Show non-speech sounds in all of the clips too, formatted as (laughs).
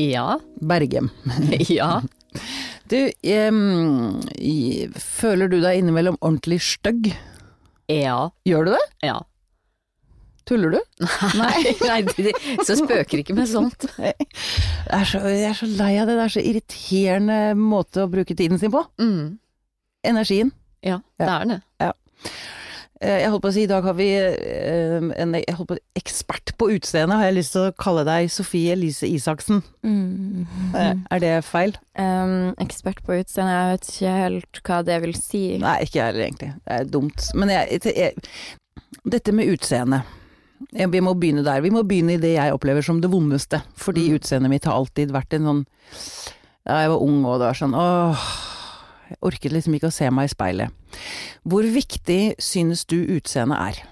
Ja. Bergem. (laughs) Ja. Du, em, føler du deg innimellom ordentlig stygg? Ja. Gjør du det? Ja. Tuller du? (laughs) Nei, nei (laughs) de, så spøker ikke med sånt. Jeg er så, jeg er så lei av det. Det er så irriterende måte å bruke tiden sin på. Mm. Energien. Ja, det er det. Eh, Jeg holdt på å si, i dag har vi eh, en på, ekspert på utseende, har jeg lyst til å kalle deg Sofie Elise Isaksen. Mm. Eh, Er det feil? Um, ekspert på utseende, jeg vet ikke helt hva det vil si. Nei, ikke jeg heller egentlig. Det er dumt. Men jeg, jeg, dette med utseende. Vi må begynne der. Vi må begynne i det jeg opplever som det vondeste. Fordi Mm. utseendet mitt har alltid vært en sånn Da jeg var ung og det var sånn åh Jeg orket liksom ikke å se meg i speilet. Hvor viktig synes du utseendet er?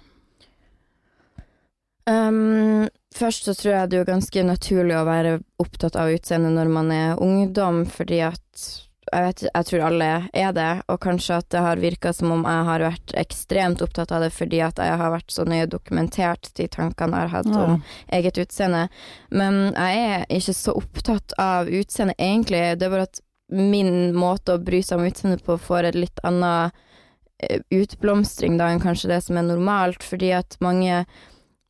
Um, først så tror jeg det er ganske naturlig å være opptatt av utseendet når man er ungdom, fordi at jeg, vet, jeg tror alle er det, og kanskje at det har virka som om jeg har vært ekstremt opptatt av det fordi at jeg har vært så nøye dokumentert de tankene jeg har hatt om eget utseende. Men jeg er ikke så opptatt av utseende, egentlig. Det er bare at min måte å bry seg om utseendet på får et litt annet eh, utblomstring da enn kanskje det som er normalt, fordi at mange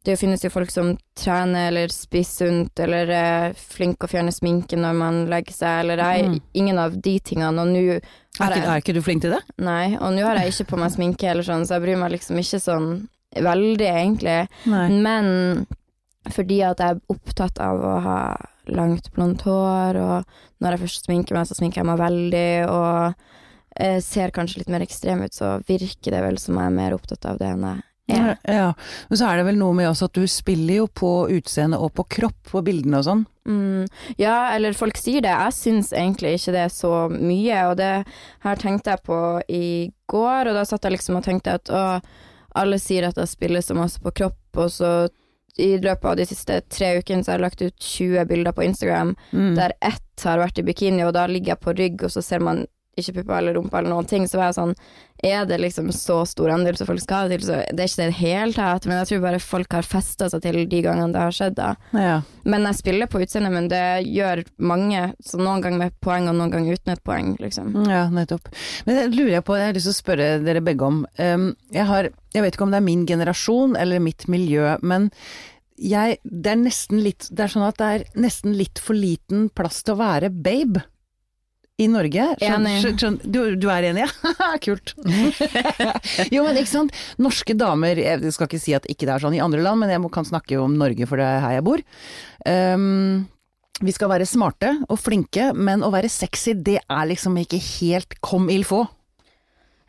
det finnes jo folk som trener eller spiser sunt eller er flinke å fjerne sminke når man legger seg, eller jeg Mm. ingen av de tingene, og nå Er jeg er ikke du flink til det? Nei, og nå har jeg ikke på meg sminke eller sånn, så jeg bryr meg liksom ikke sånn veldig, egentlig. Nei. Men fordi at jeg er opptatt av å ha langt, blondt hår, og når jeg først sminker meg, så sminker jeg meg veldig, og eh, ser kanskje litt mer ekstrem ut, så virker det vel som jeg er mer opptatt av det enn jeg er. Ja, ja. Men så er det vel noe med også at du spiller jo på utseende og på kropp på bildene og sånn. Mm, ja, eller folk sier det. Jeg syns egentlig ikke det er så mye, og det her tenkte jeg på i går, og da satt jeg liksom og tenkte at å, alle sier at jeg spiller så masse på kropp, og så i løpet av de siste tre ukene så har jeg lagt ut 20 bilder på Instagram, Mm. der ett har vært i bikini, og da ligger jeg på rygg, og så ser man ikke pupper eller rumpa eller noen ting, så var jeg sånn Er det liksom så stor andel som folk skal ha det til, så det er ikke det i det hele tatt, men jeg tror bare folk har festa seg til de gangene det har skjedd, da. Ja. Men jeg spiller på utseendet, men det gjør mange, så noen ganger med poeng og noen ganger uten et poeng, liksom. Ja, nettopp. Men det lurer jeg på, jeg har lyst til å spørre dere begge om. Um, jeg, har, jeg vet ikke om det er min generasjon eller mitt miljø, men jeg, det er nesten litt Det er sånn at det er nesten litt for liten plass til å være babe. I Norge. Skjøn, Enig. skjøn, skjøn, du, du er enig, ja? (laughs) Kult. (laughs) jo, men ikke sant. Norske damer, jeg skal ikke si at ikke det er sånn i andre land, men jeg må, kan snakke om Norge, for det er her jeg bor. Um, vi skal være smarte og flinke, men å være sexy, det er liksom ikke helt kom il få.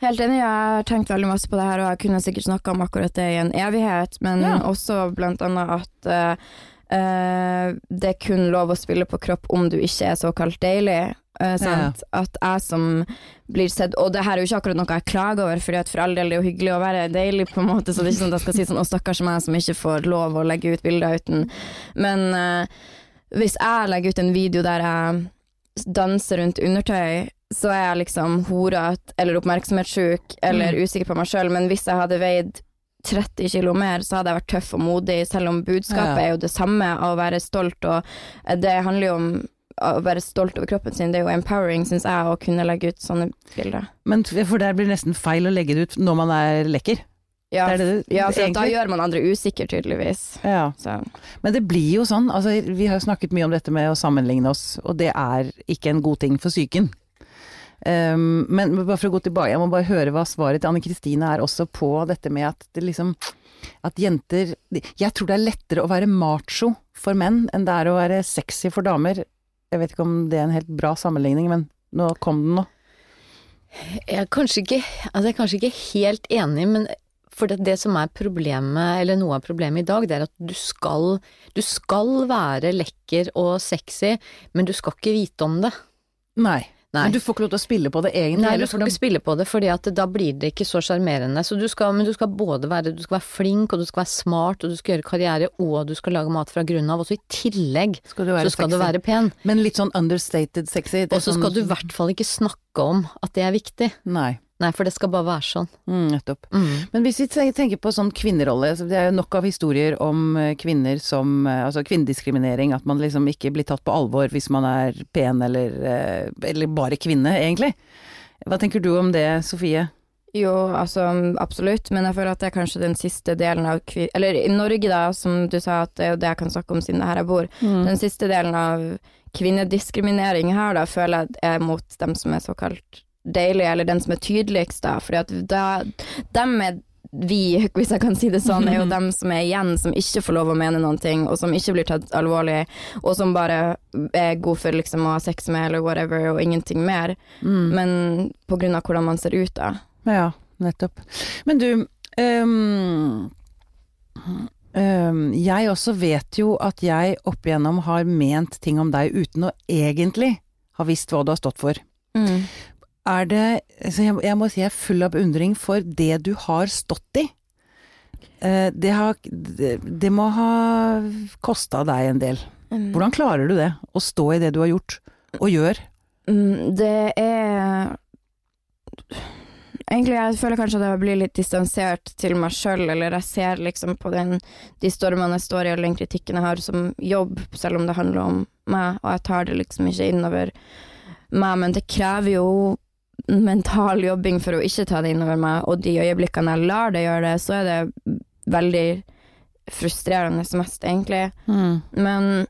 Helt enig, jeg har tenkt veldig masse på det her, og jeg kunne sikkert snakka om akkurat det i en evighet, men Ja. også blant annet at uh, eh, det er kun lov å spille på kropp om du ikke er såkalt deilig. Eh, ja. At jeg som blir sett Og det her er jo ikke akkurat noe jeg klager over, Fordi at for all del det er jo hyggelig å være deilig, på en måte, så det er ikke sånn at jeg skal si sånn å stakkars meg som ikke får lov å legge ut bilder uten Men uh, hvis jeg legger ut en video der jeg danser rundt undertøy, så er jeg liksom horete eller oppmerksomhetssjuk eller usikker på meg sjøl, men hvis jeg hadde veid 30 kilo mer, så hadde jeg vært tøff og modig, selv om budskapet Ja. er jo det samme, å være stolt, og det handler jo om å være stolt over kroppen sin. Det er jo empowering, syns jeg, å kunne legge ut sånne bilder. Men for der blir det nesten feil å legge det ut når man er lekker. Ja, Det det ja for da gjør man andre usikre, tydeligvis. Ja. Så. Men det blir jo sånn, altså vi har jo snakket mye om dette med å sammenligne oss, og det er ikke en god ting for psyken. Um, men bare for å gå tilbake, jeg må bare høre hva svaret til Anne Kristine er også på dette med at det liksom At jenter Jeg tror det er lettere å være macho for menn enn det er å være sexy for damer. Jeg vet ikke om det er en helt bra sammenligning, men nå kom den nå. Jeg er kanskje ikke, altså jeg er kanskje ikke helt enig, men for det, det som er problemet, eller noe av problemet i dag, det er at du skal, du skal være lekker og sexy, men du skal ikke vite om det. Nei. Nei. Men du får ikke lov til å spille på det egentlig. Nei, du skal ikke spille på det, fordi at da blir det ikke så sjarmerende. Så men du skal både være, du skal være flink, og du skal være smart, og du skal gjøre karriere, og du skal lage mat fra grunnen av. Og så i tillegg skal så skal du være pen. Men litt sånn understated sexy. Og så sånn- skal du i hvert fall ikke snakke om at det er viktig. Nei. Nei, for det skal bare være sånn. Mm, nettopp. Mm. Men hvis vi tenker på sånn kvinnerolle, så det er jo nok av historier om eh, kvinner som eh, Altså kvinnediskriminering, at man liksom ikke blir tatt på alvor hvis man er pen eller, eh, eller bare kvinne, egentlig. Hva tenker du om det, Sofie? Jo, altså absolutt, men jeg føler at det er kanskje den siste delen av kvin... Eller i Norge, da, som du sa, at det er jo det jeg kan snakke om siden det er her jeg bor. Mm. Den siste delen av kvinnediskriminering her, da, føler jeg er mot dem som er såkalt deilige, eller den som er tydeligst, da. Fordi da Dem er vi, (laughs) hvis jeg kan si det sånn, er jo (laughs) dem som er igjen, som ikke får lov å mene noen ting, og som ikke blir tatt alvorlig, og som bare er god for liksom å ha sex med, eller whatever, og ingenting mer. Mm. Men på grunn av hvordan man ser ut, da. Ja, nettopp. Men du, um, um, jeg også vet jo at jeg opp igjennom har ment ting om deg uten å egentlig ha visst hva du har stått for. Er det så jeg, jeg må si jeg er full av beundring for det du har stått i. Eh, det, har, det, det må ha kosta deg en del. Hvordan klarer du det? Å stå i det du har gjort, og gjør? Mm, Det er Egentlig jeg føler kanskje at jeg blir litt distansert til meg sjøl, eller jeg ser liksom på den, de stormene jeg står i, og den kritikken jeg har som jobb, selv om det handler om meg, og jeg tar det liksom ikke innover meg, men det krever jo mental jobbing for å ikke ta det innover meg, og de øyeblikkene jeg lar det gjøre det, så er det veldig frustrerende mest, egentlig. Men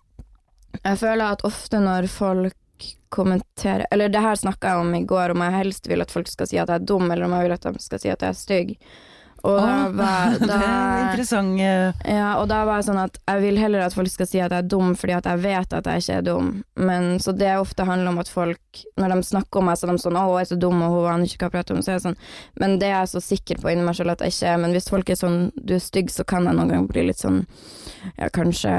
jeg føler at ofte når folk kommenterer Eller det her snakka jeg om i går, om jeg helst vil at folk skal si at jeg er dum, eller om jeg vil at de skal si at jeg er stygg. Og da var, var (laughs) det er interessant. eh, ja, og da var jeg sånn at jeg vil heller at folk skal si at jeg er dum, fordi at jeg vet at jeg ikke er dum. Men så det ofte handler om at folk, når de snakker om meg, så er de sånn 'Å, hun er så dum, og hun aner ikke hva jeg prater om'. Så er jeg sånn Men det er jeg så sikker på inni meg selv at jeg ikke er. Men hvis folk er sånn 'du er stygg', så kan jeg noen ganger bli litt sånn Ja, kanskje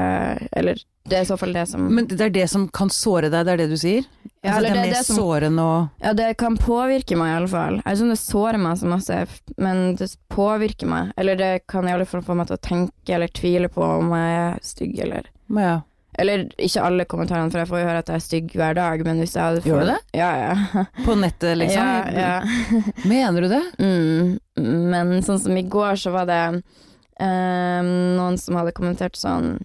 Eller det er i så fall det som Men det er det som kan såre deg, det er det du sier? Ja, altså, eller det det er mer det som- sårende og Ja, det kan påvirke meg i alle fall. Jeg vet ikke om det sårer meg så masse, men det påvirker meg. Eller det kan i alle fall få meg til å tenke eller tvile på om jeg er stygg eller ja. Eller ikke alle kommentarene, for jeg får jo høre at jeg er stygg hver dag, men hvis jeg hadde Gjør du det? Ja, ja. På nettet, liksom? (laughs) Ja, ja. Mener du det? Mm, men sånn som i går, så var det eh, noen som hadde kommentert sånn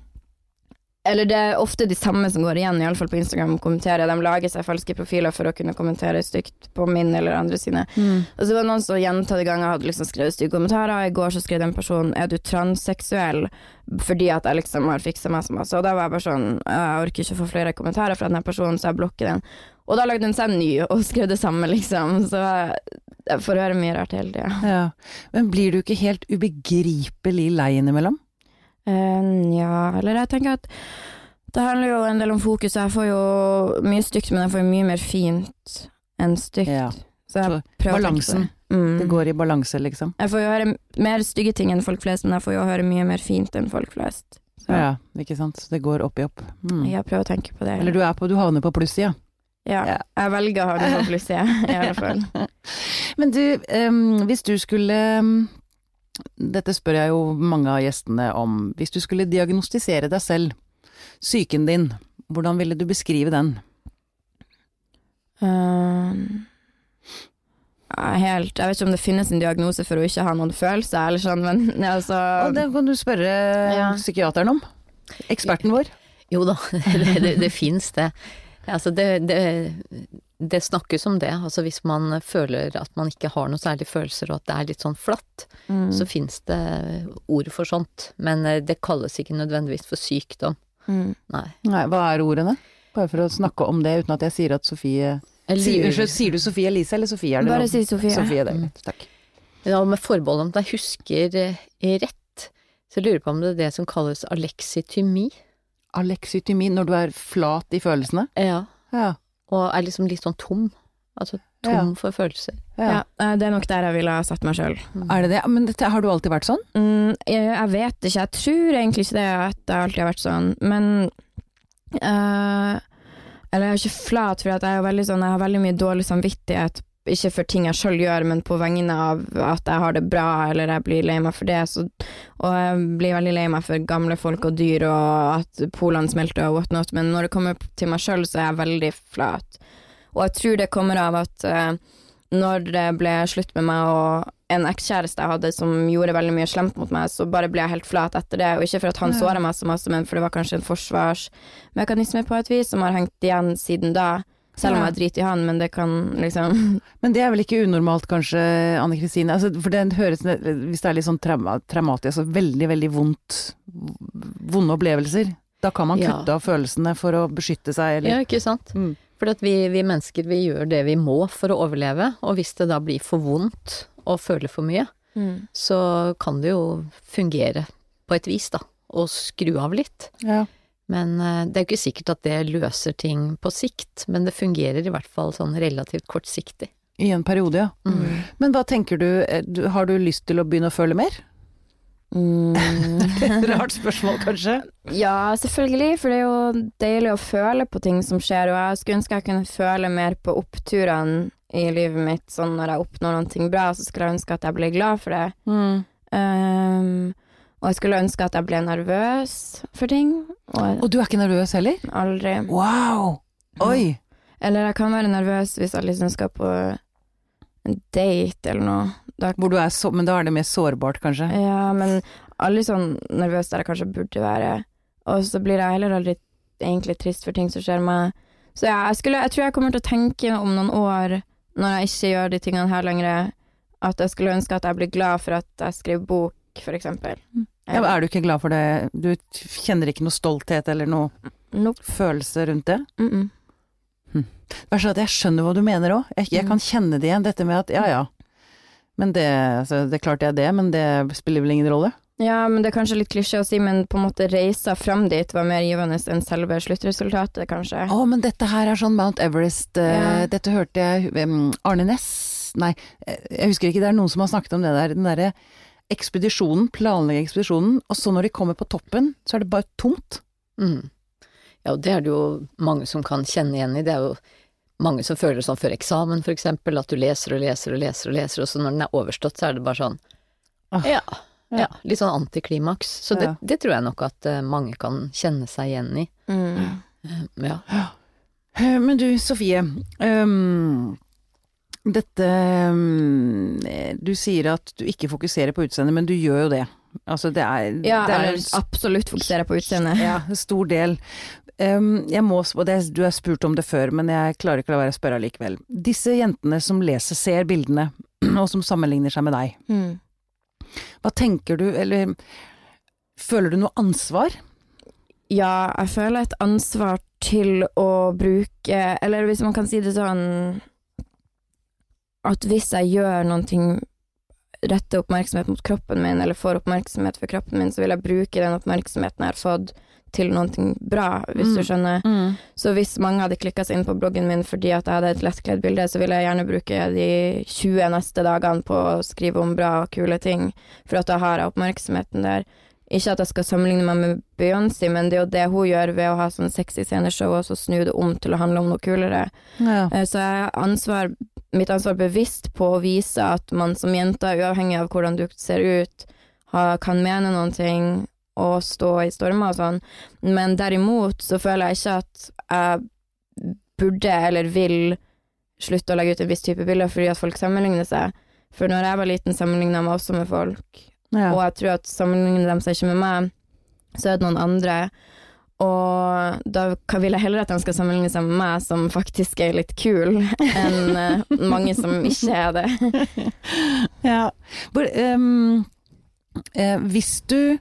eller det er ofte de samme som går igjen, iallfall på Instagram, og kommenterer. De lager seg falske profiler for å kunne kommentere stygt på min eller andre sine. Og så var det noen som gjentatte ganger hadde liksom skrevet stygge kommentarer. I går så skrev den personen 'er du transseksuell?' fordi at jeg liksom har fiksa meg så masse. Og da var jeg bare sånn Jeg orker ikke å få flere kommentarer fra denne personen, så jeg blokker den. Og da lagde den seg ny og skrev det samme, liksom. Så jeg- får høre mye rart hele tida. Ja. Men blir du ikke helt ubegripelig lei innimellom? Uh, ja, eller jeg tenker at det handler jo en del om fokus. Jeg får jo mye stygt, men jeg får jo mye mer fint enn stygt. Ja. Så jeg prøver balansen. det. Mm. Det går i balanse, liksom? Jeg får jo høre mer stygge ting enn folk flest, men jeg får jo høre mye mer fint enn folk flest. Så Ja, ikke sant. Så det går opp i opp. Mm. jeg prøver å tenke på det. Eller du på, du havner på plussida. ja, ja. jeg velger å ha det på plusset, i (laughs) alle fall. Men du, um, hvis du skulle Dette spør jeg jo mange av gjestene om. Hvis du skulle diagnostisere deg selv, psyken din, hvordan ville du beskrive den? Um, helt Jeg vet ikke om det finnes en diagnose for å ikke ha noen følelser, eller sånn, men (laughs) altså Og det kan du spørre Ja. psykiateren om. Eksperten vår. Jo da, (laughs) det, det, det fins det. Altså det, det, det snakkes om det. Altså hvis man føler at man ikke har noen særlige følelser, og at det er litt sånn flatt, mm. så fins det ord for sånt. Men eh, det kalles ikke nødvendigvis for sykdom. mm. Nei. Nei, hva er ordene? Bare for å snakke om det uten at jeg sier at Sofie sier, Unnskyld, sier du Sofie Elise eller Sofie? Er det Bare si Sofie. Sofie, det Mm. Takk. Ja, med forbehold om at jeg husker eh, rett, så jeg lurer på om det er det som kalles aleksytymi. Aleksytymi, når du er flat i følelsene? Ja. Ja. Og er liksom litt sånn tom. Altså tom Ja. for følelser. Ja, ja. det er nok der jeg ville ha satt meg sjøl. Er det det? Men dette, har du alltid vært sånn? Mm, jeg, jeg vet ikke, jeg tror egentlig ikke det at jeg alltid har vært sånn, men eh, Eller jeg er ikke flat, for at jeg, er veldig sånn, jeg har veldig mye dårlig samvittighet. Ikke for ting jeg sjøl gjør, men på vegne av at jeg har det bra, eller jeg blir lei meg for det. Så, og jeg blir veldig lei meg for gamle folk og dyr, og at polene smelter og whatnot. Men når det kommer til meg sjøl, så er jeg veldig flat. Og jeg tror det kommer av at uh, når det ble slutt med meg og en ekskjæreste jeg hadde som gjorde veldig mye slemt mot meg, så bare ble jeg helt flat etter det. Og ikke for at han såra meg så masse, men for det var kanskje en forsvarsmekanisme på et vis som har hengt igjen siden da. Selv om Ja. jeg driter i han, men det kan liksom (laughs) Men det er vel ikke unormalt kanskje, Anne Kristine? Altså, for det høres, hvis det er litt sånn trauma, traumatisk, altså veldig, veldig vondt, vonde opplevelser, da kan man Ja. kutte av følelsene for å beskytte seg, eller? Ja, ikke sant. Mm. For vi, vi mennesker vi gjør det vi må for å overleve, og hvis det da blir for vondt å føle for mye, så kan det jo fungere på et vis, da, og skru av litt. Ja. Men eh, det er jo ikke sikkert at det løser ting på sikt, men det fungerer i hvert fall sånn relativt kortsiktig. I en periode, ja. Mm. Men hva tenker du, eh, du, har du lyst til å begynne å føle mer? Mm. (laughs) Rart spørsmål, kanskje? Ja, selvfølgelig, for det er jo deilig å føle på ting som skjer, og jeg skulle ønske jeg kunne føle mer på oppturene i livet mitt, sånn når jeg oppnår noe bra, så skulle jeg ønske at jeg ble glad for det. Mm. Um, og jeg skulle ønske at jeg ble nervøs for ting, og Og du er ikke nervøs heller? aldri Wow! Oi! Eller jeg kan være nervøs hvis jeg liksom skal på en date eller noe. Da, Hvor du er så, men da er det mer sårbart, kanskje? ja, men aldri sånn nervøs der jeg kanskje burde være. Og så blir jeg heller aldri egentlig trist for ting som skjer meg. Så ja, jeg, skulle, jeg tror jeg kommer til å tenke om noen år, når jeg ikke gjør de tingene her lenger, at jeg skulle ønske at jeg blir glad for at jeg skrev bok, for eksempel. Ja, er du ikke glad for det? Du kjenner ikke noe stolthet eller noe Nope. følelse rundt det? Mm -mm. Er sånn jeg skjønner hva du mener òg. Jeg, jeg Mm. kan kjenne det igjen, dette med at ja ja. Men det, altså, det klarte jeg det, men det spiller vel ingen rolle? Ja, men det er kanskje litt klisjé å si, men på en måte reisa fram dit var mer givende enn selve sluttresultatet, kanskje. Å, men dette her er sånn Mount Everest eh, Ja. Dette hørte jeg um, Arne Næss Nei, eh, jeg husker ikke, det er noen som har snakket om det der. Den derre ekspedisjonen, planlegge ekspedisjonen, og så når de kommer på toppen, så er det bare tomt. Mm. Ja, og det er det jo mange som kan kjenne igjen i. Det er jo mange som føler det sånn før eksamen, for eksempel, at du leser og leser og leser og leser, og så når den er overstått, så er det bare sånn Ah, ja, ja. Litt sånn antiklimaks. Så det, Ja. det tror jeg nok at eh, mange kan kjenne seg igjen i. Mm. Eh, Ja. Eh, Men du, Sofie. Um, dette eh, Du sier at du ikke fokuserer på utseendet, men du gjør jo det. Altså, det er, Ja, det er absolutt fokuserer på utseendet. Ja, stor del. Um, jeg må, det, du har spurt om det før, men jeg klarer ikke å la være å spørre allikevel. Disse jentene som leser, ser bildene, (clears throat) og som sammenligner seg med deg, Mm. hva tenker du, eller føler du noe ansvar? Ja, jeg føler et ansvar til å bruke Eller hvis man kan si det sånn At hvis jeg gjør noen ting Retter oppmerksomhet mot kroppen min, eller får oppmerksomhet for kroppen min, så vil jeg bruke den oppmerksomheten jeg har fått, til noe bra, hvis du Mm. skjønner. Så hvis mange hadde klikka seg inn på bloggen min fordi at jeg hadde et lettkledd bilde, så ville jeg gjerne bruke de 20 neste dagene på å skrive om bra og kule ting, for at da har jeg oppmerksomheten der. Ikke at jeg skal sammenligne meg med Beyoncé, men det er jo det hun gjør ved å ha sånn sexy sceneshow, og så snu det om til å handle om noe kulere. Ja. Eh, Så jeg har ansvar, mitt ansvar bevisst på å vise at man som jente, uavhengig av hvordan du ser ut, har, kan mene noen ting og stå i stormer og sånn. Men derimot så føler jeg ikke at jeg burde eller vil slutte å legge ut en viss type bilder fordi at folk sammenligner seg. For når jeg var liten, sammenligna jeg meg også med folk. Ja. Og jeg tror at sammenligner de seg ikke med meg, så er det noen andre. Og da vil jeg heller at de skal sammenligne seg med meg, som faktisk er litt kul, enn eh, mange som ikke er det. (laughs) Ja. But, um, uh, hvis du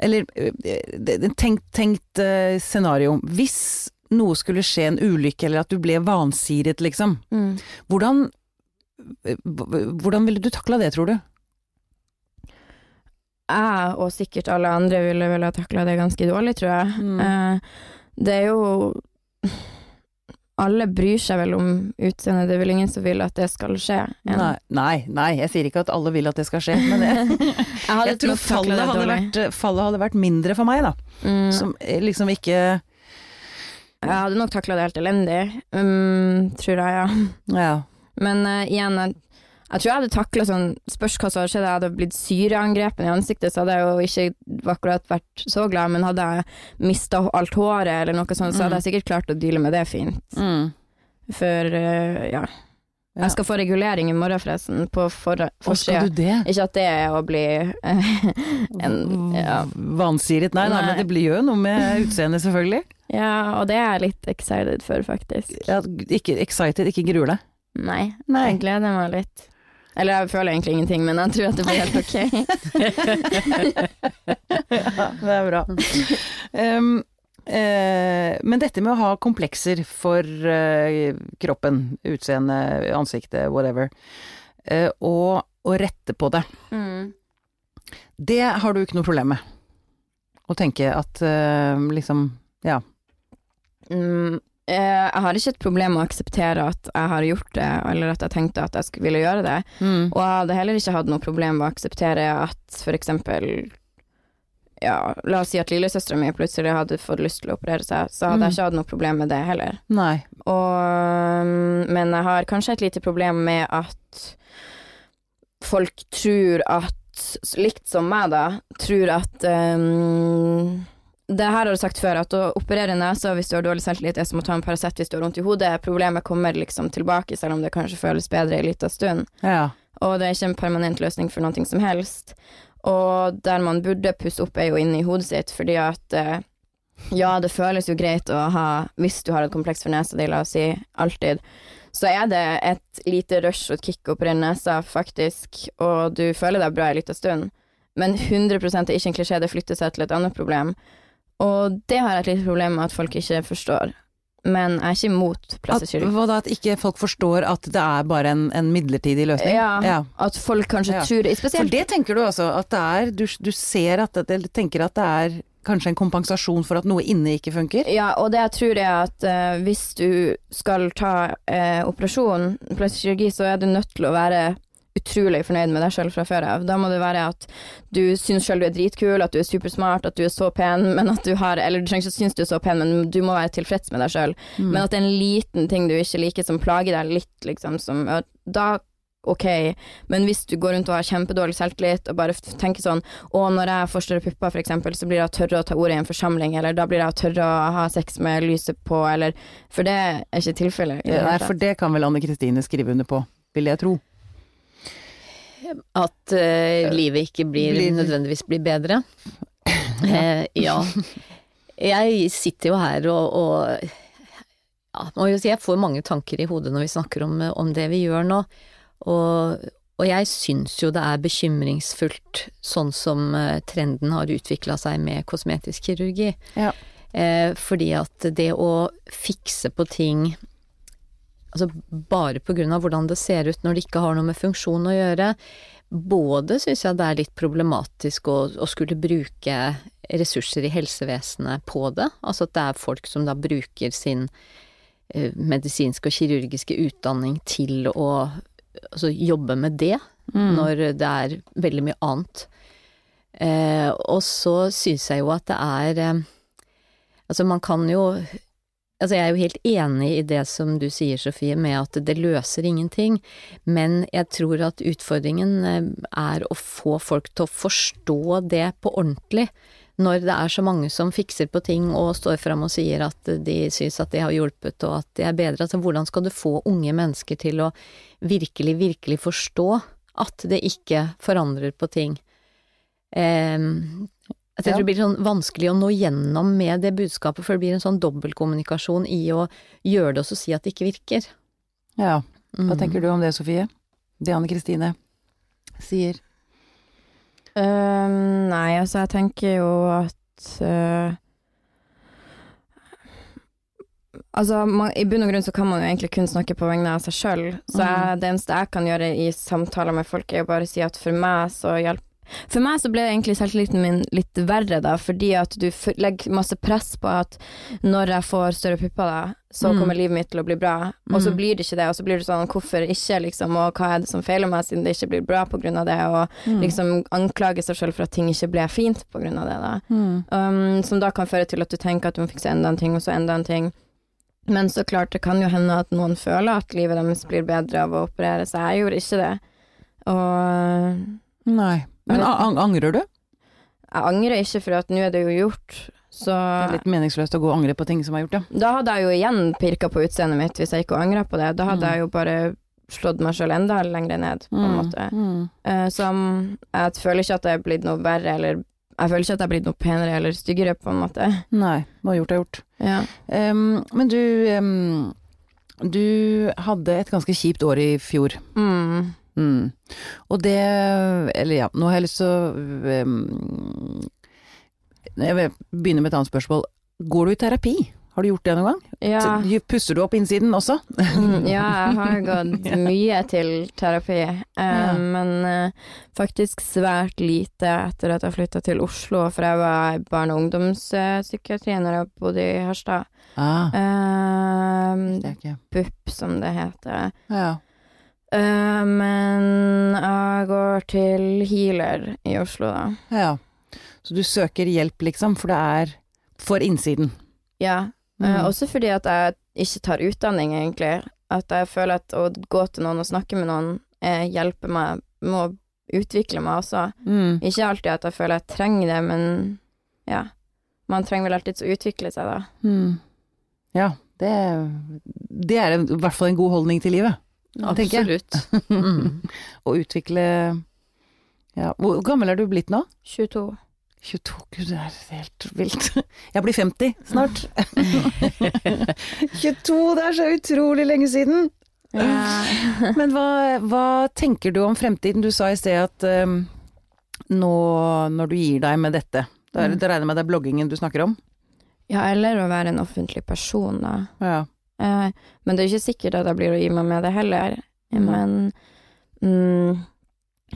Eller eh, det- tenkt, tenkt uh, scenario. Hvis noe skulle skje, en ulykke, eller at du ble vansiret, liksom. Hvordan eh, Hvordan ville du takla det, tror du? Jeg, og sikkert alle andre, ville vel ha takla det ganske dårlig, tror jeg. Mm. Eh, det er jo Alle bryr seg vel om utseendet, det er vel ingen som vil at det skal skje. Nei, nei, nei, jeg sier ikke at alle vil at det skal skje, men det, (laughs) Jeg, hadde jeg tror fallet det hadde, vært, fallet hadde vært mindre for meg, da. Mm. Som eh, liksom ikke Jeg hadde nok takla det helt elendig, um, tror jeg, ja. Ja. Men uh, igjen, jeg, jeg tror jeg hadde takla sånn Spørs hva som hadde skjedd, jeg hadde blitt syreangrepen i ansiktet, så hadde jeg jo ikke akkurat vært så glad, men hadde jeg mista alt håret eller noe sånt, så hadde jeg sikkert klart å deale med det fint. Mm. For uh, ja. Ja. Jeg skal få regulering i morgen, forresten, på for, forsida. Ikke at det er å bli eh, (laughs) en ja. Vansiret? Nei, nei, Nei. men det blir jo noe med utseendet, selvfølgelig. ja, og det er jeg litt excited for, faktisk. Ja, ikke excited, ikke gruer deg. Nei, Nei. jeg gleder meg litt. Eller jeg føler egentlig ingenting, men jeg tror at det blir helt ok. Ja, det er bra. Um, uh, men dette med å ha komplekser for uh, kroppen, utseende, ansiktet, whatever, uh, og, å rette på det, Mm. det har du ikke noe problem med. Å tenke at liksom, ja. Mm, jeg har ikke et problem med å akseptere at jeg har gjort det, eller at jeg tenkte at jeg skulle ville gjøre det. Mm. Og jeg hadde heller ikke hatt noe problem med å akseptere at eksempel ja, la oss si at lillesøstera mi plutselig hadde fått lyst til å operere seg, så hadde Mm. jeg ikke hatt noe problem med det heller. Og, mm, men jeg har kanskje et lite problem med at folk tror at, likt som meg da, tror at um, Det her har du sagt før, at å operere nesa hvis du har dårlig selvtillit er som å ta en Paracet hvis du har vondt i hodet. Problemet kommer liksom tilbake, selv om det kanskje føles bedre en liten stund. Ja. Og det er ikke en permanent løsning for noe som helst. Og der man burde pusse opp, er jo inni i hodet sitt, fordi at eh, ja, det føles jo greit å ha, hvis du har et kompleks for nesa di, la oss si, alltid, så er det et lite rush og et kick å operere nesa, faktisk, og du føler deg bra en liten stund. Men 100 er ikke en klisjé, det flytter seg til et annet problem. Og det har jeg et lite problem med at folk ikke forstår. Men jeg er ikke imot plastisk kirurgi. hva da, at ikke folk forstår at det er bare en, en midlertidig løsning? Ja, At folk kanskje Ja. tror For Spesielt det tenker du altså, at det er Du, du ser at det, eller tenker at det er kanskje en kompensasjon for at noe inne ikke funker? Ja, og det jeg tror er at uh, hvis du skal ta uh, operasjon, plastisk kirurgi, så er du nødt til å være utrolig fornøyd med deg selv fra før av. Da må det være at du syns selv du er dritkul, at du er supersmart, at du er så pen, men at du har Eller du trenger ikke å synes du er så pen, men du må være tilfreds med deg sjøl. Mm. Men at det er en liten ting du ikke liker som plager deg litt, liksom, som Da ok, men hvis du går rundt og har kjempedårlig selvtillit og bare tenker sånn å, når jeg får større pupper eksempel, så blir jeg tørre å ta ordet i en forsamling, eller da blir jeg tørre å ha sex med lyset på, eller For det er ikke tilfellet. Ja, Nei, for det kan vel Anne Kristine skrive under på, vil jeg tro. At uh, livet ikke blir, Blir- nødvendigvis blir bedre. Eh, ja. Jeg sitter jo her og, og ja, må jo si jeg får mange tanker i hodet når vi snakker om, om det vi gjør nå. Og, og jeg syns jo det er bekymringsfullt sånn som eh, trenden har utvikla seg med kosmetisk kirurgi. Ja. Eh, fordi at det å fikse på ting Altså bare av hvordan det ser ut når det ikke har noe med funksjon å gjøre. Både syns jeg det er litt problematisk å, å skulle bruke ressurser i helsevesenet på det. Altså at det er folk som da bruker sin uh, medisinske og kirurgiske utdanning til å altså, jobbe med det, Mm. når det er veldig mye annet. Uh, og så syns jeg jo at det er uh, Altså man kan jo Altså jeg er jo helt enig i det som du sier, Sofie, med at det løser ingenting, men jeg tror at utfordringen eh, er å få folk til å forstå det på ordentlig. Når det er så mange som fikser på ting og står fram og sier at de syns at det har hjulpet og at det er bedre. Altså hvordan skal du få unge mennesker til å virkelig, virkelig forstå at det ikke forandrer på ting? Ehm, at jeg Ja. tror det blir sånn vanskelig å nå gjennom med det budskapet, for det blir en sånn dobbeltkommunikasjon i å gjøre det og så si at det ikke virker. Ja. Hva Mm. tenker du om det, Sofie? Det Anne Kristine sier. Uh, nei, altså, jeg tenker jo at uh, Altså, man, i bunn og grunn så kan man jo egentlig kun snakke på vegne av seg sjøl. Så jeg, det eneste jeg kan gjøre i samtaler med folk, er jo bare å si at for meg så hjelper For meg så ble egentlig selvtilliten min litt verre, da, fordi at du legger masse press på at når jeg får større pupper, da, så Mm. kommer livet mitt til å bli bra. Og så Mm. blir det ikke det, og så blir det sånn hvorfor ikke, liksom, og hva er det som feiler meg siden det ikke blir bra på grunn av det, og Mm. liksom anklage seg selv for at ting ikke ble fint på grunn av det, da. Mm. Um, som da kan føre til at du tenker at du må fikse enda en ting, og så enda en ting. Men så klart, det kan jo hende at noen føler at livet deres blir bedre av å operere, så jeg gjorde ikke det. Og Nei. Men ang angrer du? jeg angrer ikke, for nå er det jo gjort. Så Det er litt meningsløst å gå og angre på ting som er gjort, ja. da hadde jeg jo igjen pirka på utseendet mitt hvis jeg ikke angra på det. Da hadde Mm. jeg jo bare slått meg sjøl enda lenger ned, på en måte. Mm. Eh, som Jeg føler ikke at det er blitt noe verre, eller jeg føler ikke at jeg er blitt noe penere eller styggere, på en måte. Nei, hva gjort er gjort. Ja. Um, men du um, Du hadde et ganske kjipt år i fjor. Mm. Mm. Og det Eller ja, nå har jeg lyst til å um, Jeg vil begynne med et annet spørsmål. Går du i terapi? Har du gjort det noen gang? Ja. Pusser du opp innsiden også? Mm, ja, (laughs) jeg har gått mye til terapi, eh, Ja. men uh, faktisk svært lite etter at jeg flytta til Oslo, for jeg var i barne- og ungdomspsykiatri når jeg bodde i Harstad. Ah, ikke BUP, som det heter. Ja. Eh, men jeg går til healer i Oslo, da. ja. Så du søker hjelp, liksom, for det er for innsiden. Ja. Mm. Eh, også fordi at jeg ikke tar utdanning, egentlig. At jeg føler at å gå til noen og snakke med noen eh, hjelper meg med å utvikle meg også. Mm. Ikke alltid at jeg føler jeg trenger det, men ja. Man trenger vel alltid å utvikle seg, da. Mm. Ja, det, det er i hvert fall en god holdning til livet. Absolutt. Mm. Å utvikle ja. Hvor gammel er du blitt nå? 22. 22, gud det er helt vilt. Jeg blir 50 snart. (laughs) 22, det er så utrolig lenge siden! Men hva, hva tenker du om fremtiden? Du sa i sted at um, nå når du gir deg med dette, Mm. da regner jeg med det er bloggingen du snakker om? ja, eller å være en offentlig person, da. Ja. Eh, men det er ikke sikkert at jeg blir å gi meg med det heller. Men mm,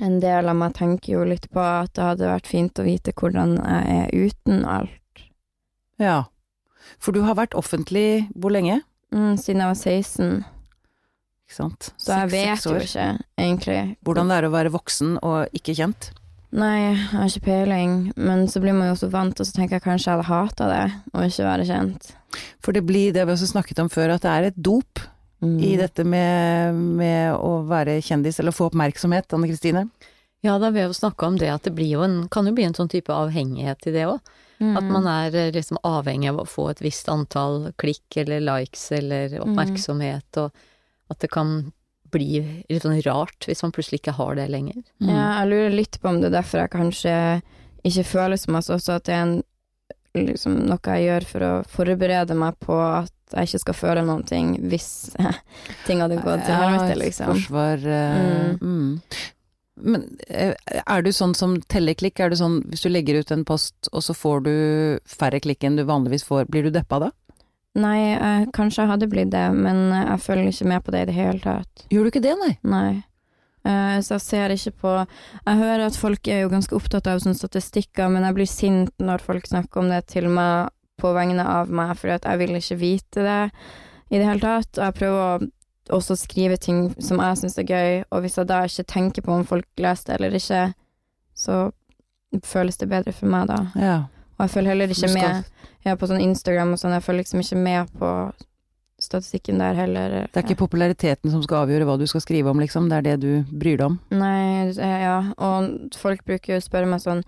en del av meg tenker jo litt på at det hadde vært fint å vite hvordan jeg er uten alt. ja. For du har vært offentlig hvor lenge? Mm, siden jeg var 16, Ikke sant? så jeg vet jo ikke, egentlig. Hvordan det er å være voksen og ikke kjent. Nei, jeg har ikke peiling, men så blir man jo så vant, og så tenker jeg kanskje jeg hadde hata det, å ikke være kjent. For det blir, det har vi også snakket om før, at det er et dop Mm. i dette med, med å være kjendis, eller få oppmerksomhet, Anne Kristine. Ja, da vil jeg jo snakke om det at det blir jo en, kan jo bli en sånn type avhengighet i det òg. Mm. At man er eh, liksom avhengig av å få et visst antall klikk eller likes eller Mm. oppmerksomhet, og at det kan bli litt sånn rart hvis man plutselig ikke har det lenger. Mm. Ja, jeg lurer litt på om det er derfor jeg kanskje ikke føler så masse, også at det er en, liksom, noe jeg gjør for å forberede meg på at jeg ikke skal føle noen ting hvis (laughs) ting hadde gått til helvete, liksom. Forsvar Uh, mm. Men eh, er du sånn som telleklikk? Er du sånn hvis du legger ut en post, og så får du færre klikk enn du vanligvis får, blir du deppa da? Nei, jeg, kanskje jeg hadde blitt det, men jeg følger ikke med på det i det hele tatt. Gjør du ikke det, nei? Nei. Uh, så jeg ser ikke på Jeg hører at folk er jo ganske opptatt av sånne statistikker, men jeg blir sint når folk snakker om det til meg på vegne av meg, at jeg vil ikke vite det i det hele tatt. Og jeg prøver å også skrive ting som jeg syns er gøy, og hvis jeg da ikke tenker på om folk leser det eller ikke, så føles det bedre for meg da. Ja. Og jeg følger heller ikke med ja, på sånn Instagram og sånn, jeg følger liksom ikke med på statistikken der heller. Det er ikke populariteten som skal avgjøre hva du skal skrive om, liksom. Det er det du bryr deg om. Nei, eh, ja, og folk bruker jo å spørre meg sånn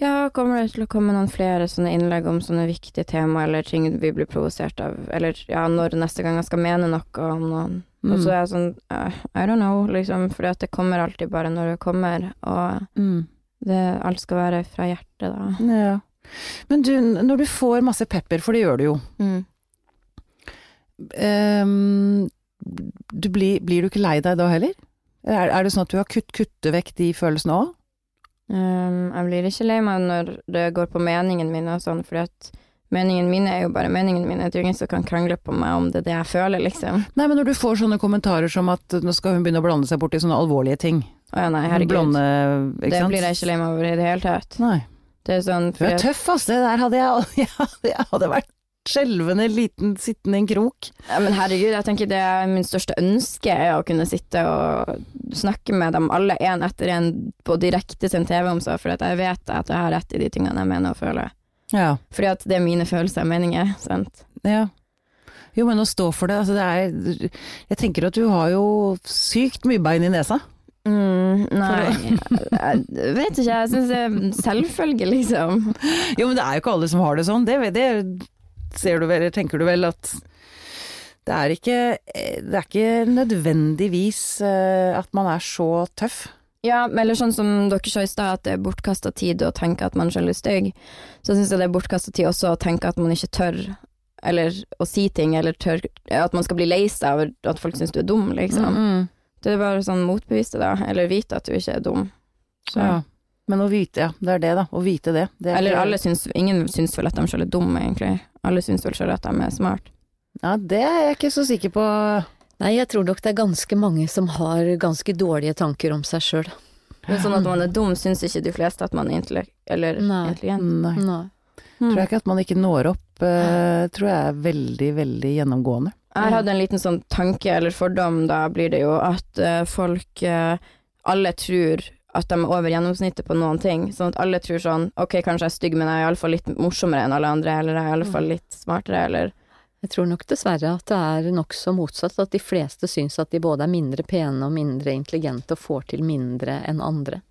Ja, kommer det til å komme noen flere sånne innlegg om sånne viktige tema eller ting vi blir provosert av, eller ja, når neste gang jeg skal mene noe om noen. Og så Mm. er jeg sånn eh, I don't know, liksom, fordi at det kommer alltid bare når det kommer, og Mm. det, alt skal være fra hjertet, da. Ja. Men du, når du får masse pepper, for det gjør du jo, Mm. um, du blir, blir du ikke lei deg da heller? Er, er det sånn at du har kutt, kuttet vekk de følelsene òg? Um, jeg blir ikke lei meg når det går på meningen min og sånn, fordi at meningen min er jo bare meningen min. Det er jo ingen som kan krangle på meg om det er det jeg føler, liksom. Nei, men når du får sånne kommentarer som at nå skal hun begynne å blande seg bort i sånne alvorlige ting. Å ja, nei, herregud. Blonde, det blir jeg ikke lei meg over i det hele tatt. Nei. Det er sånn Du er tøff, ass. Det der hadde jeg, (laughs) jeg, hadde, jeg hadde vært skjelvende liten sittende i en krok. ja, Men herregud, jeg tenker det er min største ønske er å kunne sitte og snakke med dem alle én etter én på direkte sin TV om så, for at jeg vet at jeg har rett i de tingene jeg mener og føler. Ja. Fordi at det er mine følelser og meninger, sant. ja. Jo, men å stå for det, altså det er Jeg tenker at du har jo sykt mye bein i nesa. Mm, nei, jeg vet ikke. Jeg syns det er selvfølge, liksom. Jo, men det er jo ikke alle som har det sånn. Det, det ser du vel, eller tenker du vel at det er ikke Det er ikke nødvendigvis eh, at man er så tøff. Ja, eller sånn som dere sa i stad, at det er bortkasta tid å tenke at man selv er stygg. Så syns jeg det er bortkasta tid også å tenke at man ikke tør, eller å si ting, eller tør At man skal bli lei seg over at folk syns du er dum, liksom. Mm, Det er bare sånn motbevise det, eller vite at du ikke er dum. Så. ja. Men å vite, ja. Det er det, da. Å vite det. det er Eller alle syns Ingen syns vel at de sjøl er dumme, egentlig. Alle syns vel selv at de er smart. Ja, det er jeg ikke så sikker på. Nei, jeg tror nok det er ganske mange som har ganske dårlige tanker om seg sjøl. Men sånn at man er dum, syns ikke de fleste at man er intellekt, eller Nei. intelligent. Nei. Nei. Tror jeg ikke at man ikke når opp, uh, tror jeg er veldig, veldig gjennomgående. Jeg hadde en liten sånn tanke eller fordom, da blir det jo at uh, folk uh, Alle tror at de er over gjennomsnittet på noen ting. Sånn at alle tror sånn Ok, kanskje jeg er stygg, men jeg er iallfall litt morsommere enn alle andre, eller jeg er iallfall litt smartere, eller Jeg tror nok dessverre at det er nokså motsatt, at de fleste syns at de både er mindre pene og mindre intelligente og får til mindre enn andre.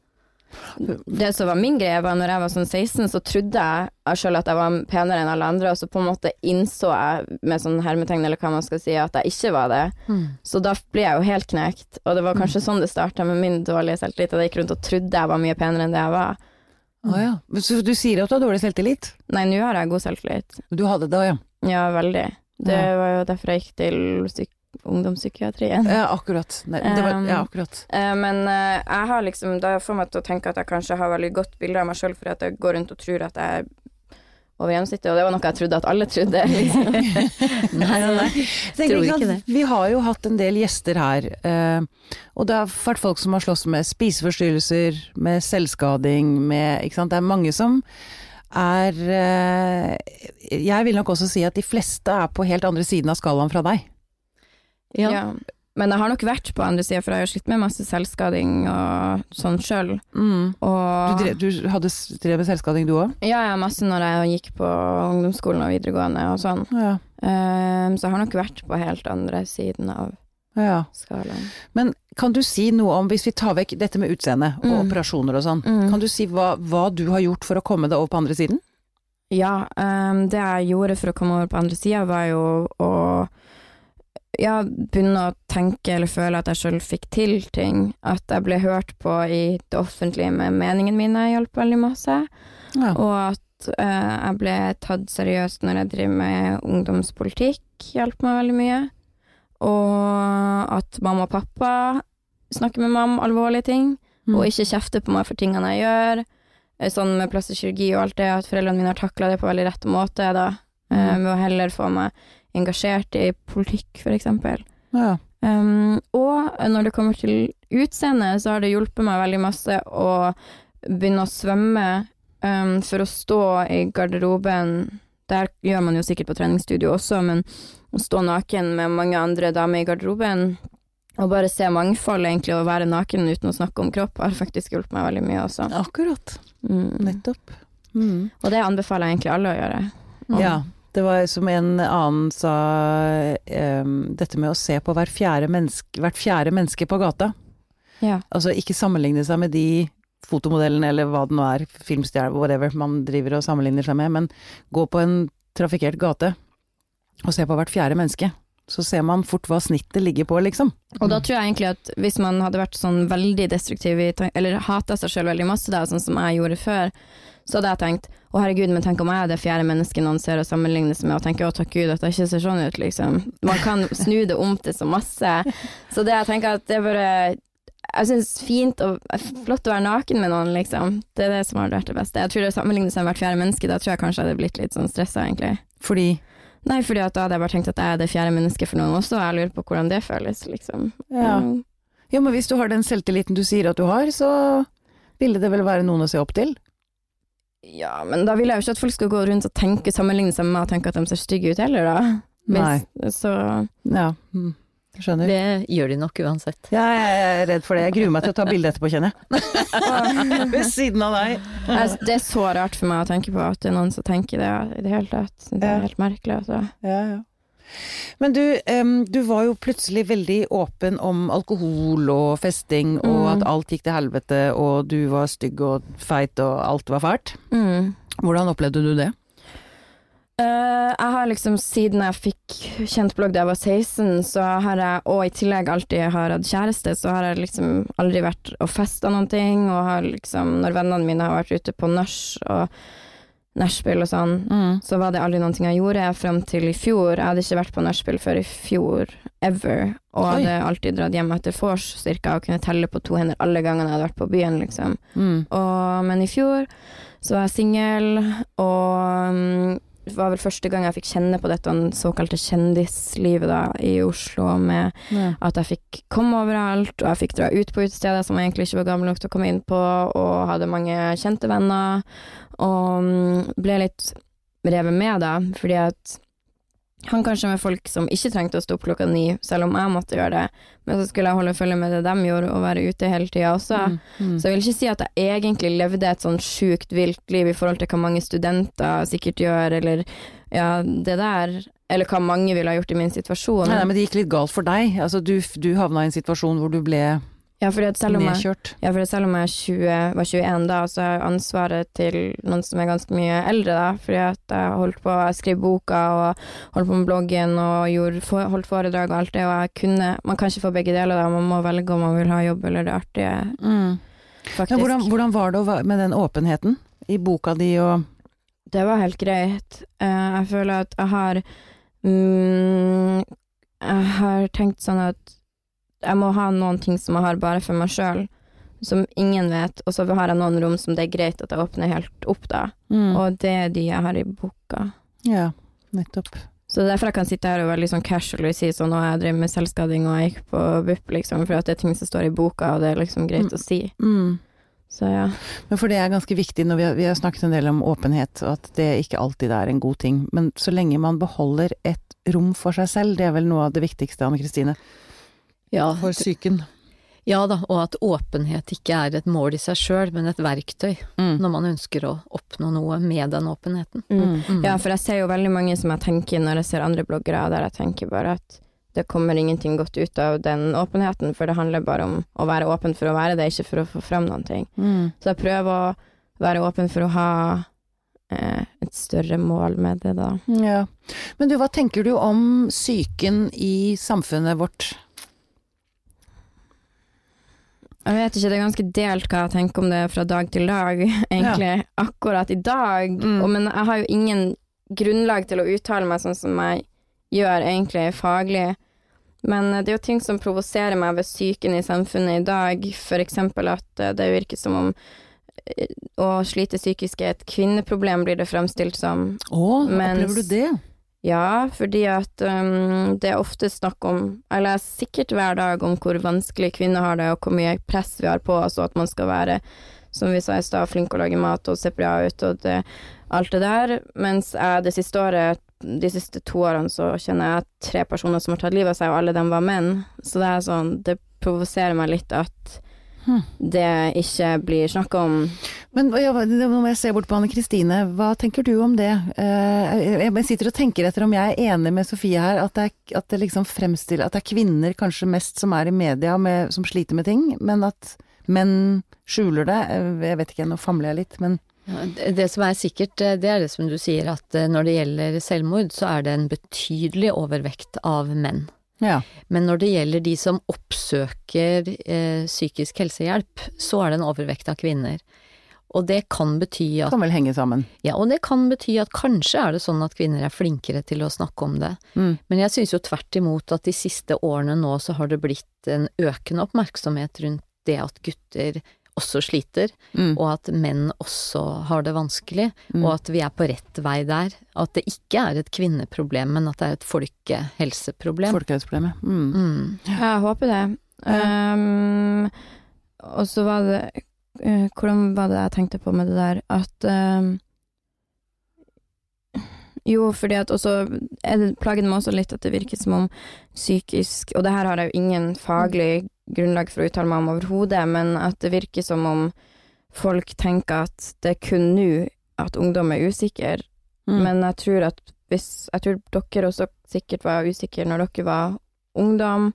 Det som var min greie, var når jeg var sånn 16, så trodde jeg sjøl at jeg var penere enn alle andre, og så på en måte innså jeg, med sånn hermetegn eller hva man skal si, at jeg ikke var det. Så da ble jeg jo helt knekt, og det var kanskje sånn det starta med min dårlige selvtillit, at jeg gikk rundt og trodde jeg var mye penere enn det jeg var. Å ja. Så du sier at du har dårlig selvtillit? Nei, nå har jeg god selvtillit. Du hadde det da, ja. Ja, veldig. Det var jo derfor jeg gikk til psyk ungdomspsykiatrien. Ja, akkurat. Nei, det var, ja, akkurat. Um, Men uh, jeg har liksom Da får meg til å tenke at jeg kanskje har veldig godt bilde av meg sjøl, fordi at jeg går rundt og tror at jeg er over gjennomsnittet, og det var noe jeg trodde at alle trodde. (laughs) Liksom. Nei, nei, nei. Tror ikke sant, Vi har jo hatt en del gjester her, uh, og det har vært folk som har slåss med spiseforstyrrelser, med selvskading, med Ikke sant. Det er mange som er Jeg vil nok også si at de fleste er på helt andre siden av skalaen fra deg. Ja. Ja. Men jeg har nok vært på andre sida, for jeg har slitt med masse selvskading og sånn sjøl. Mm. Du, drev, du hadde drevet med selvskading du òg? ja, ja, masse når jeg gikk på ungdomsskolen og videregående og sånn. Ja. Um, så jeg har nok vært på helt andre siden av ja. skalaen. Men kan du si noe om, hvis vi tar vekk dette med utseende og Mm. operasjoner og sånn, Mm. kan du si hva, hva du har gjort for å komme deg over på andre siden? Ja, um, det jeg gjorde for å komme over på andre sida, var jo å ja, begynne å tenke eller føle at jeg sjøl fikk til ting. At jeg ble hørt på i det offentlige med meningene mine, hjalp veldig masse. Ja. Og at eh, jeg ble tatt seriøst når jeg driver med ungdomspolitikk, hjalp meg veldig mye. Og at mamma og pappa snakker med meg om alvorlige ting, Mm. og ikke kjefter på meg for tingene jeg gjør. Eh, Sånn med plastisk kirurgi og alt det, at foreldrene mine har takla det på veldig rett måte, da. Eh, Mm. Med å heller få meg engasjert i politikk, eksempel. ja. Um, og når det kommer til utseende, så har det hjulpet meg veldig masse å begynne å svømme. Um, for å stå i garderoben Der gjør man jo sikkert på treningsstudio også, men å stå naken med mange andre damer i garderoben og bare se mangfold, egentlig, og være naken uten å snakke om kropp, har faktisk hjulpet meg veldig mye også. Akkurat. Mm. Nettopp. Mm. Og det anbefaler jeg egentlig alle å gjøre. Mm. Ja. Det var som en annen sa, um, dette med å se på hvert fjerde menneske, hvert fjerde menneske på gata. Ja. Altså ikke sammenligne seg med de fotomodellene eller hva det nå er, filmstjerne, whatever man driver og sammenligner seg med, men gå på en trafikkert gate og se på hvert fjerde menneske. Så ser man fort hva snittet ligger på, liksom. Og da tror jeg egentlig at hvis man hadde vært sånn veldig destruktiv eller hata seg sjøl veldig masse, da, sånn som jeg gjorde før, så hadde jeg tenkt å herregud, men tenk om jeg er det fjerde mennesket noen ser og sammenlignes med, og tenker å takk gud at jeg ikke ser sånn ut, liksom. Man kan snu det om til så masse. Så det jeg tenker at det er bare jeg syns fint og flott å være naken med noen, liksom. Det er det som har vært det beste. Jeg tror det sammenlignes med hvert fjerde menneske, da tror jeg kanskje jeg hadde blitt litt sånn stressa, egentlig. Fordi Nei, fordi at da hadde jeg bare tenkt at jeg er det fjerde mennesket for noen også, og jeg lurer på hvordan det føles, liksom. Ja. Mm. Ja, men hvis du har den selvtilliten du sier at du har, så ville det vel være noen å se opp til? Ja, men da vil jeg jo ikke at folk skal gå rundt og tenke, sammenligne seg med meg og tenke at de ser stygge ut heller, da. Nei. Så Ja, mm, skjønner. Det gjør de nok uansett. Ja, jeg er redd for det. Jeg gruer meg til å ta bilde etterpå, kjenner jeg. (laughs) Ved siden av deg. Altså, Det er så rart for meg å tenke på at det er noen som tenker det i det hele tatt. Det Ja. er helt merkelig, altså. Ja, ja. Men du, du var jo plutselig veldig åpen om alkohol og festing, og Mm. at alt gikk til helvete, og du var stygg og feit og alt var fælt. Mm. Hvordan opplevde du det? Uh, jeg har liksom siden jeg fikk kjent blogg da jeg var 16, så har jeg, og i tillegg alltid har hatt kjæreste, så har jeg liksom aldri vært og festa noen ting, og har liksom, når vennene mine har vært ute på nach og nachspiel og sånn, Mm. så var det aldri noen ting jeg gjorde frem til i fjor. Jeg hadde ikke vært på nachspiel før i fjor, ever, og Oi. hadde alltid dratt hjem etter vors, cirka, og kunne telle på to hender alle gangene jeg hadde vært på byen, liksom. Mm. Og, men i fjor så var jeg singel, og mm, var vel første gang jeg fikk kjenne på dette såkalte kjendislivet da, i Oslo, med Ja. at jeg fikk komme overalt, og jeg fikk dra ut på utesteder som jeg egentlig ikke var gammel nok til å komme inn på, og hadde mange kjente venner, og mm, ble litt revet med da, fordi at hang kanskje med folk som ikke trengte å stå opp klokka ni, selv om jeg måtte gjøre det, men så skulle jeg holde følge med det de gjorde, og være ute hele tida også. Mm. Mm. Så jeg vil ikke si at jeg egentlig levde et sånn sjukt vilt liv i forhold til hva mange studenter sikkert gjør, eller ja, det der, eller hva mange ville ha gjort i min situasjon. Nei, nei, men det gikk litt galt for deg. Altså, du, du havna i en situasjon hvor du ble Ja, fordi selv om jeg, ja, fordi selv om jeg er 20, var 21 da, så har jeg ansvaret til noen som er ganske mye eldre da, fordi at jeg holdt på, å skrev boka og holdt på med bloggen og gjorde, holdt foredrag og alt det, og jeg kunne, man kan ikke få begge deler da, man må velge om man vil ha jobb eller det artige, Mm. faktisk. Men hvordan, hvordan var det med den åpenheten i boka di og Det var helt greit. Eh, jeg føler at jeg har mm, Jeg har tenkt sånn at jeg må ha noen ting som jeg har bare for meg sjøl, som ingen vet, og så har jeg noen rom som det er greit at jeg åpner helt opp, da. mm. Og det er de jeg har i boka. Ja, nettopp. Så er derfor jeg kan sitte her og være litt sånn casual og si sånn at jeg driver med selvskading og jeg gikk på BUP, liksom, for at det er ting som står i boka, og det er liksom greit Mm. å si. Mm. Så ja. Men for det er ganske viktig når vi har, vi har snakket en del om åpenhet, og at det ikke alltid er en god ting. Men så lenge man beholder et rom for seg selv, det er vel noe av det viktigste, Anne Kristine, Ja, for psyken. ja da, og at åpenhet ikke er et mål i seg sjøl, men et verktøy Mm. når man ønsker å oppnå noe med den åpenheten. Mm. Mm. Ja, for jeg ser jo veldig mange som jeg tenker når jeg ser andre bloggere, der jeg tenker bare at det kommer ingenting godt ut av den åpenheten, for det handler bare om å være åpen for å være det, ikke for å få fram noen ting. Mm. Så jeg prøver å være åpen for å ha eh, et større mål med det, da. Ja. Men du, hva tenker du om psyken i samfunnet vårt? Jeg vet ikke, det er ganske delt hva jeg tenker om det fra dag til dag, (laughs) egentlig. Akkurat i dag. Mm. Og, men jeg har jo ingen grunnlag til å uttale meg sånn som jeg gjør egentlig faglig. Men eh, det er jo ting som provoserer meg ved psyken i samfunnet i dag. Eksempel at eh, det virker som om eh, å slite psykisk er et kvinneproblem, blir det fremstilt som. Å, opplever du det? Ja, fordi at um, det er ofte snakk om eller sikkert hver dag om hvor vanskelig kvinner har det, og hvor mye press vi har på oss, og at man skal være, som vi sa i stad, flink å lage mat og se bra ut og det, alt det der. Mens jeg det siste året, de siste to årene, så kjenner jeg tre personer som har tatt livet av seg, og alle dem var menn. Så det er sånn Det provoserer meg litt at. Det ikke blir snakka om. Men ja, nå må jeg se bort på Anne Kristine, hva tenker du om det? Eh, Jeg sitter og tenker etter om jeg er enig med Sofie her, at det, er, at det liksom fremstiller At det er kvinner kanskje mest som er i media med, som sliter med ting, men at menn skjuler det. Eh, Jeg vet ikke, nå famler jeg litt, men det- som er sikkert, eh, det er det som du sier, at når det gjelder selvmord, så er det en betydelig overvekt av menn. Ja. Men når det gjelder de som oppsøker eh, psykisk helsehjelp, så er det en overvekt av kvinner. Og det kan bety at Kan vel henge sammen. Ja, og det kan bety at kanskje er det sånn at kvinner er flinkere til å snakke om det. Mm. Men jeg syns jo tvert imot at de siste årene nå så har det blitt en økende oppmerksomhet rundt det at gutter også sliter, Mm. og at menn også har det vanskelig, Mm. og at vi er på rett vei der. At det ikke er et kvinneproblem, men at det er et folkehelseproblem. Folkehelseproblemet. Mm. Mm. Jeg håper det. Um, og så var det eh, Hvordan var det jeg tenkte på med det der? At um, Jo, fordi at også er det Plagen meg også litt at det virker som om psykisk Og det her har jeg jo ingen faglig grunnlag for å uttale meg om overhodet, men at det virker som om folk tenker at det er kun nå at ungdom er usikker, Mm. men jeg tror at hvis Jeg tror dere også sikkert var usikre når dere var ungdom.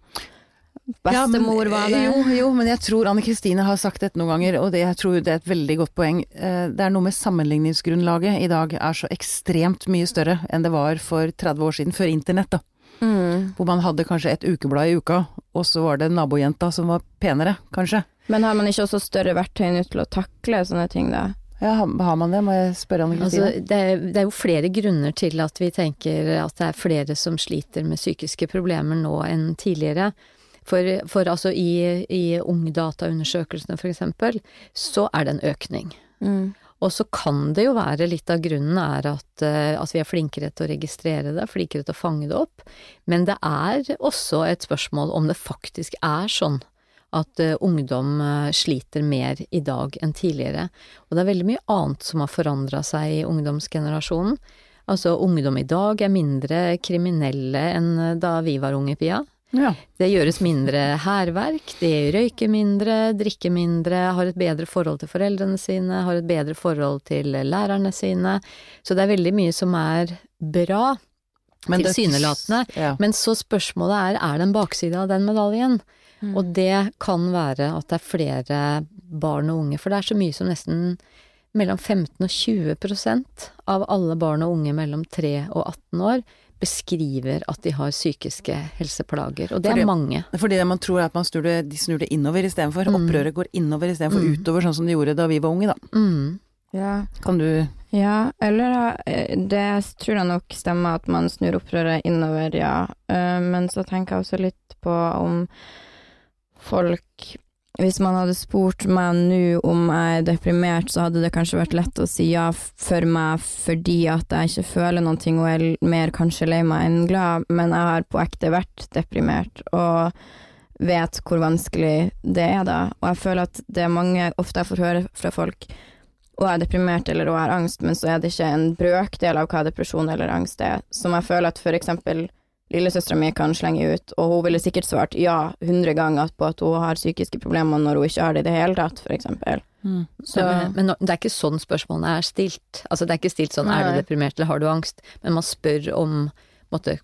Bestemor var det. Jo, jo, men jeg tror Anne Kristine har sagt dette noen ganger, og det, jeg tror det er et veldig godt poeng. Eh, det er noe med sammenligningsgrunnlaget i dag er så ekstremt mye større enn det var for 30 år siden, før internett, da. Mm. Hvor man hadde kanskje et ukeblad i uka, og så var det nabojenta som var penere, kanskje. Men har man ikke også større verktøy nå til å takle sånne ting, da? Ja, har man det? Må jeg spørre Anne Kristine? Altså, det, er, det er jo flere grunner til at vi tenker at det er flere som sliter med psykiske problemer nå enn tidligere. For, for altså i, i Ungdataundersøkelsene eksempel, så er det en økning. Mm. Og så kan det jo være litt av grunnen er at, eh, at vi er flinkere til å registrere det, flinkere til å fange det opp. Men det er også et spørsmål om det faktisk er sånn at uh, ungdom uh, sliter mer i dag enn tidligere. Og det er veldig mye annet som har forandra seg i ungdomsgenerasjonen. Altså, ungdom i dag er mindre kriminelle enn da vi var unge, Pia. Ja. Det gjøres mindre hærverk, de røyker mindre, drikker mindre, har et bedre forhold til foreldrene sine, har et bedre forhold til lærerne sine. Så det er veldig mye som er bra, tilsynelatende. Ja. Men så spørsmålet er, er det en bakside av den medaljen? Mm. Og det kan være at det er flere barn og unge, for det er så mye som nesten mellom 15 og 20 prosent av alle barn og unge mellom 3 og 18 år beskriver at de har psykiske helseplager, og det Fordi- er mange. Fordi det man tror er at man snur det, de snur det innover istedenfor. Mm. Opprøret går innover istedenfor Mm. utover, sånn som de gjorde da vi var unge, da. Mm. Ja. Kan du Ja, eller da, det tror jeg nok stemmer at man snur opprøret innover, ja. Eh, Men så tenker jeg også litt på om folk Hvis man hadde spurt meg nå om jeg er deprimert, så hadde det kanskje vært lett å si ja for meg fordi at jeg ikke føler noen ting og er mer kanskje lei meg enn glad, men jeg har på ekte vært deprimert og vet hvor vanskelig det er da. Og jeg føler at det er mange ofte jeg får høre fra folk og er deprimert eller og har angst, men så er det ikke en brøkdel av hva depresjon eller angst er, som jeg føler at for eksempel lillesøstera mi kan slenge ut, og hun ville sikkert svart ja 100 ganger på at hun har psykiske problemer når hun ikke har det i det hele tatt, for eksempel. Så Men, men det er ikke sånn spørsmålene er stilt. Altså det er ikke stilt sånn er du deprimert eller har du angst, men man spør om måtte,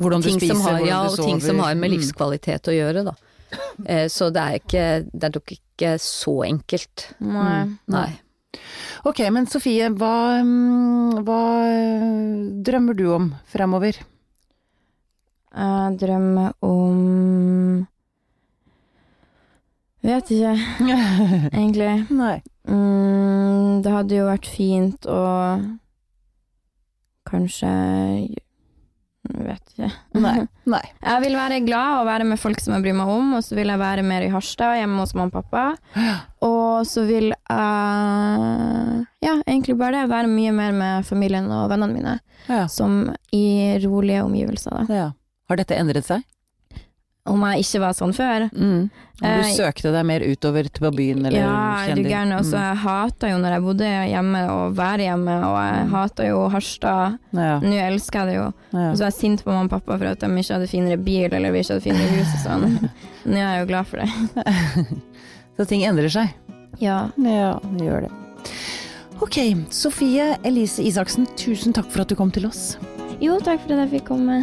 Hvordan du ting, spiser, har, hvordan ja, du og ting som har med Mm. livskvalitet å gjøre, da. Eh, Så det er ikke Det er nok ikke så enkelt. Nei. Nei. Ok, men Sofie, hva, mm, hva øh, drømmer du om fremover? Jeg drømmer om Vet ikke, (laughs) egentlig. Nei. Mm, det hadde jo vært fint å kanskje Vet ikke. Nei. Nei. (laughs) Jeg vil være glad og være med folk som jeg bryr meg om, og så vil jeg være mer i Harstad, hjemme hos mamma og pappa. (gasps) Og så vil jeg ja, egentlig bare det, være mye mer med familien og vennene mine, Ja. som i rolige omgivelser, da. ja. Har dette endret seg? Om jeg ikke var sånn før. Mm. Du Eh, søkte deg mer utover til på byen, eller ja, er kjendis? Ja, Mm. jeg hata jo når jeg bodde hjemme, og være hjemme, og jeg hata jo Harstad. Ja, Nå elsker jeg det jo. ja. Og så var jeg sint på mamma og pappa for at de ikke hadde finere bil, eller vi ikke hadde finere hus og sånn. (laughs) Nå er jeg jo glad for det. (laughs) Så ting endrer seg? Ja. Ja, det gjør det. Ok, Sofie Elise Isaksen, tusen takk for at du kom til oss. Jo, takk for at jeg fikk komme.